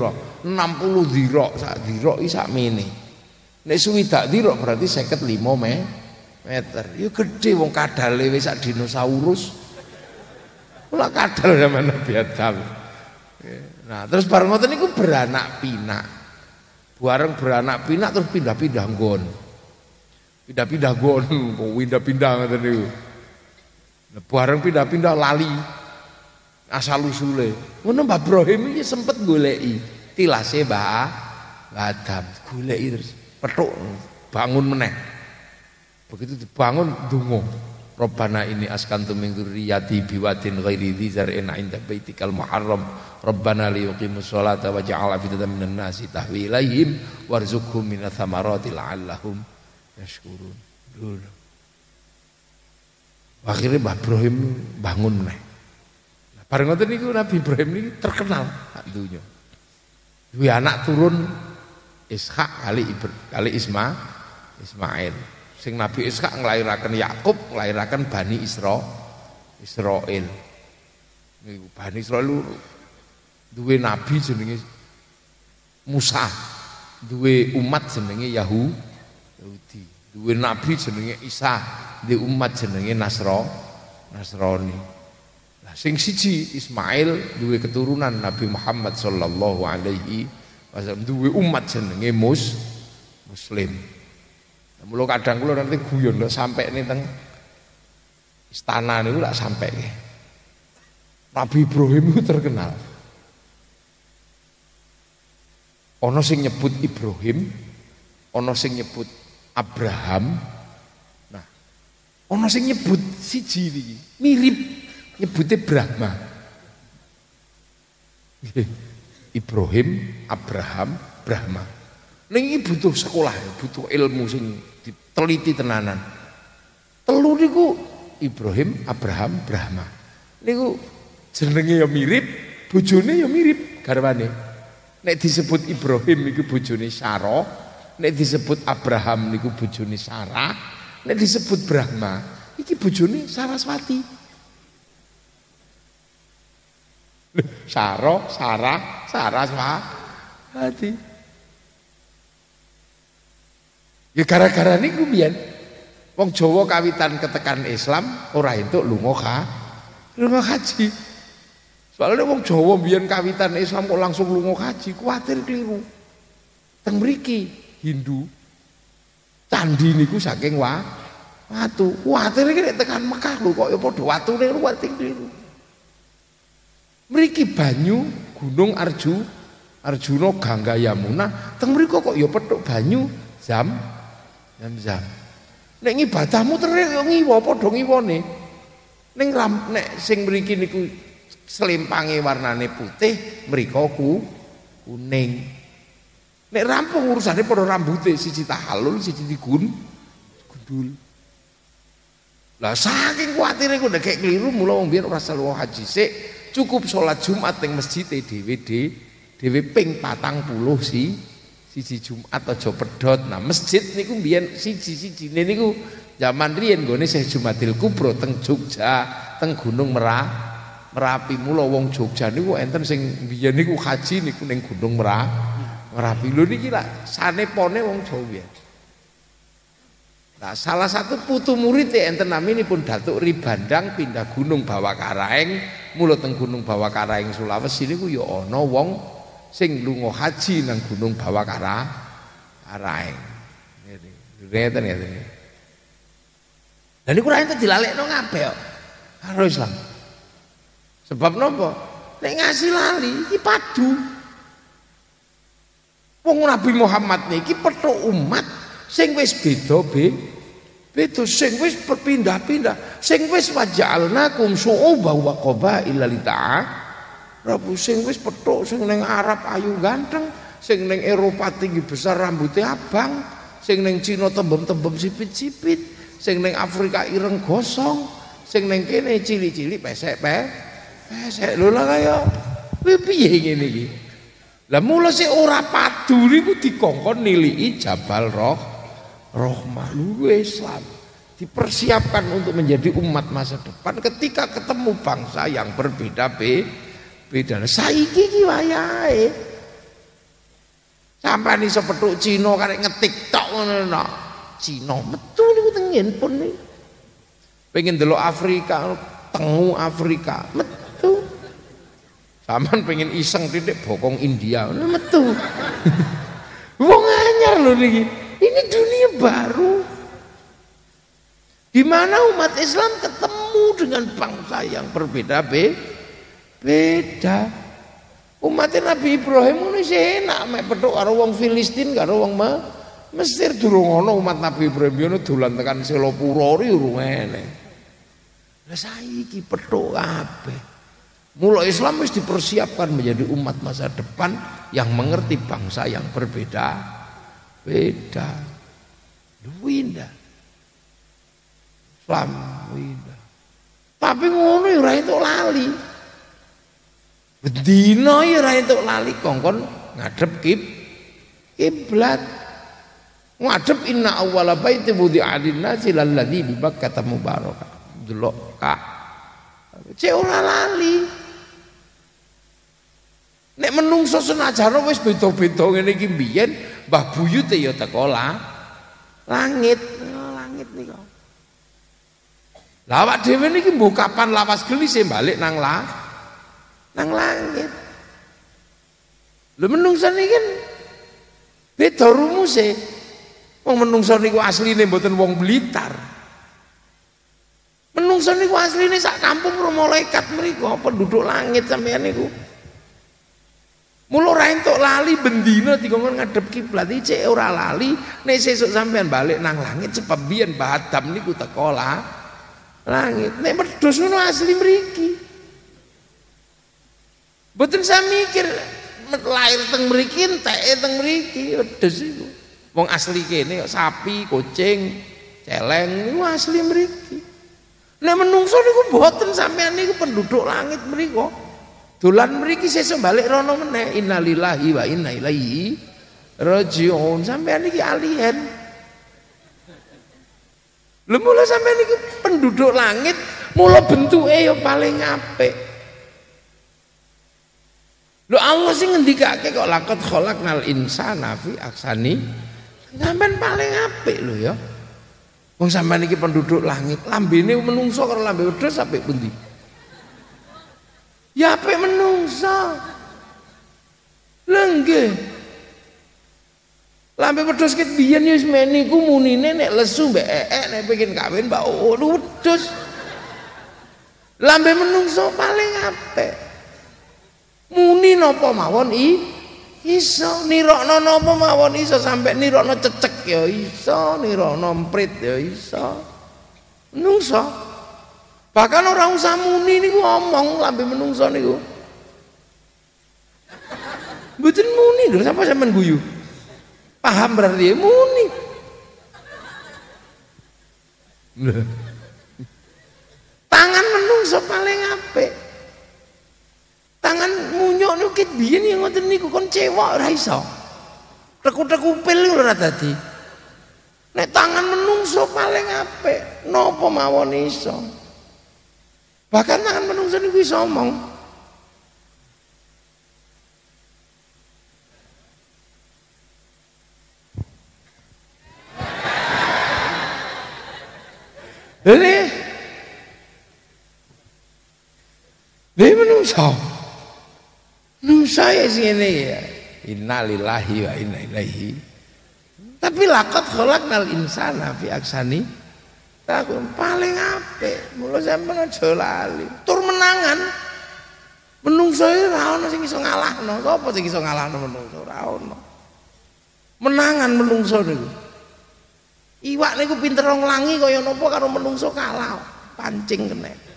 60 dirok sak dirok iki sak mene. Nek suwidak dirok berarti 55 me meter. Ya gede wong kadale wis sak dinosaurus. Ora kadal zaman Nabi Adam. Nah, terus bareng ngoten niku beranak pinak. Bareng beranak pinak terus pindah-pindah nggon. Pindah-pindah nggon, pindah-pindah ngoten niku. Bareng pindah-pindah lali asal usule. Ngono Mbah Ibrahim iki sempet goleki tilase Mbah Adam, goleki terus petuk bangun meneh. Begitu dibangun dungo. Rabbana ini askantu min dzurriyyati biwadin ghairi dzi zar'in 'inda baitikal muharram. Rabbana liyuqimus sholata waj'al afidatan minan nasi tahwi ilaihim warzuqhum minats thamarati la'allahum yashkurun. Dulu. Akhirnya Mbah Ibrahim bangun meneh. Bareng ngoten niku Nabi Ibrahim ini terkenal sak dunya. Duwe anak turun Ishak kali Ibr, kali Isma Ismail. Sing Nabi Ishak nglairaken Yakub, nglairaken Bani Isra Israil. Niku Bani Israil duwe nabi jenenge Musa. Duwe umat jenenge Yahu Yahudi. Duwe nabi jenenge Isa, duwe umat jenenge Nasro Nasrani. Nah, sing siji Ismail duwe keturunan Nabi Muhammad sallallahu alaihi wasallam duwe umat jenenge mus muslim. Nah, Mula kadang kula nanti guyon lho sampai nih teng istana niku lak sampai Nabi Ibrahim itu terkenal. Ono sing nyebut Ibrahim, ono sing nyebut Abraham. Nah, ono sing nyebut siji iki, mirip nyebutnya Brahma. Ibrahim, Abraham, Brahma. Ini butuh sekolah, butuh ilmu sing diteliti tenanan. Telu niku Ibrahim, Abraham, Brahma. Niku jenenge ya mirip, bojone ya mirip garwane. Nek disebut Ibrahim niku bojone Sarah, nek disebut Abraham niku bojone Sarah, nek disebut Brahma iki bojone Saraswati. Saro, Sarah, Saraswati. Ya gara-gara niku biyen wong Jawa kawitan ketekan Islam ora entuk lunga ka lunga haji. Soalnya wong Jawa biyen kawitan Islam kok langsung lunga haji, kuwatir keliru. Teng Hindu candi niku saking wa watu. Kuwatir iki tekan Mekah lho kok ya padha watune kuwatir keliru. Mriki banyu Gunung Arju Arjuna Gangga Yamuna teng mriku kok ya petuk banyu zam zam zam. Nek ngibadahmu terus yo ngiwa padha ngiwane. Ning nek sing mriki niku selimpange warnane putih, mriko ku kuning. Nek rampung urusane padha rambute siji tahallul, siji digun gundul. Lah saking kuatire ku nek keliru mula wong biyen ora selalu haji sik cukup sholat Jumat yang masjid dhewe dhewe ping patang puluh si siji Jumat aja pedot. Nah, masjid niku mbiyen siji-sijine niku zaman riyen nggone Syekh Jumadil Kubro teng Jogja, teng Gunung Merah. Merapi mula wong Jogja niku enten sing biyen niku haji niku ning Gunung Merah. Merapi lho niki lak sanepone wong Jawa biyen. Nah, salah satu putu murid enten pun Datuk Ribandang pindah Gunung Bawakaraeng, mulut teng Gunung Bawakaraeng Sulawesi niku ya ana wong sing lunga haji nang Gunung Bawakara Araeng. Ngeten ngeten. Lah niku ra enten dilalekno ngabeh kok. Karo Islam. Sebab napa? Nek ngasih lali iki padu. Wong Nabi Muhammad niki petuk umat sing wis beda Beda sing wis berpindah-pindah, sing wis waja'alnakum syu'uban wa qabaila Rabu sing wis petuk sing ning Arab ayu ganteng, sing ning Eropa tinggi besar rambutnya abang, sing ning Cina tembem-tembem sipit-sipit, sing ning Afrika ireng gosong, sing ning kene cili-cili pesek pe. Pesek lho lah kaya piye ngene iki. Lah mula sik ora padu niku dikongkon niliki Jabal Roh Rohmah lu Islam dipersiapkan untuk menjadi umat masa depan ketika ketemu bangsa yang berbeda be beda saiki iki wayahe Sampai iso petuk Cina karek ngetik tok ngono no. Cina metu niku teng handphone niku. Pengen delok Afrika, tengu Afrika, metu. Saman pengen iseng titik bokong India, metu. Wong anyar lho niki. Ini dunia baru. Di mana umat Islam ketemu dengan bangsa yang berbeda be, beda. Umat Nabi Ibrahim ini enak mek petuk karo wong Filistin karo wong Mesir durung ana umat Nabi Ibrahim yo dolan tekan Selopuro ri urung ngene. Lah saiki petuk kabeh. Mula Islam harus dipersiapkan menjadi umat masa depan yang mengerti bangsa yang berbeda beda. Winda. Islam winda. Tapi ngono ora itu lali. Bedino ya ora entuk lali kongkon ngadep kib kiblat. Ngadep inna awwala baiti wudi'a lin-nasi lalladzi bi Bakkah mubarakah. Delok ka. Cek ora lali. Nek menungso senajan wis beda-beda ngene iki mbiyen, Mbah Buyute ya teko langit. Langit nika. Lah awak dhewe niki mbok kapan lawas gelis balik nang lah nang langit. Lho menungso niki beda rumuse. Wong menungso niku asline mboten wong Blitar. Menungso niku asline sak kampung ro malaikat mriku penduduk langit sampeyan niku. Mula ora entuk lali bendina dikongkon ngadep kiblat iki ora lali nek sesuk sampean balik nang langit sebab biyen Badam niku teko langit. Nek wedhus ngono asli mriki. Mboten saya mikir lahir teng mriki enteke teng mriki wedhus iku. Wong asli kene sapi, kucing, celeng niku asli mriki. Nek menungso niku mboten sampean niku penduduk langit mriku. Dolan mriki sesuk balik rono meneh. Innalillahi wa inna ilaihi rajiun. Sampean niki alien. Lha mula sampean niki penduduk langit, mula bentuke ya paling apik. Lho Allah sing ngendikake kok lakot khalaqnal insana fi aksani sampean paling apik lho ya. Wong sampean iki penduduk langit, lambene menungso karo lambe wedhus apik pundi? Ya apik menungso. Lengge. Lambe wedhus ket biyen wis meni ku munine nek lesu mbek ek nek pengen kawin mbak oh wedhus. Lambe menungso paling apik. Muni napa mawon i iso nirokno napa mawon iso sampai nirokno cecek ya iso nirokno emprit ya iso. Menungso. Bahkan orang usah muni niku ngomong lambe menungso niku. Mboten muni lho sapa sampean guyu. Paham berarti muni. Tangan menungso paling apik. Tangan munyok niku ket biyen ya ngoten niku kon cewek ora iso. Tekuk-tekupil niku ora dadi. Nek tangan menungso paling apik, napa mawon iso. Bahkan tangan menungso niku iso omong. Lha Lha menungso. Menungso ya sini ya. Innalillahi wa inna ilaihi. Tapi lakot khalaqnal insana fi aksani Aku paling apik, mula sampeyan aja lali. Tur menangan. Menungso iki ora ana sing iso ngalahno. Sapa sing iso ngalahno menungso? Ora ana. Menangan menungso niku. Iwak niku pinter nglangi kaya napa karo menungso kalah. Pancing kena.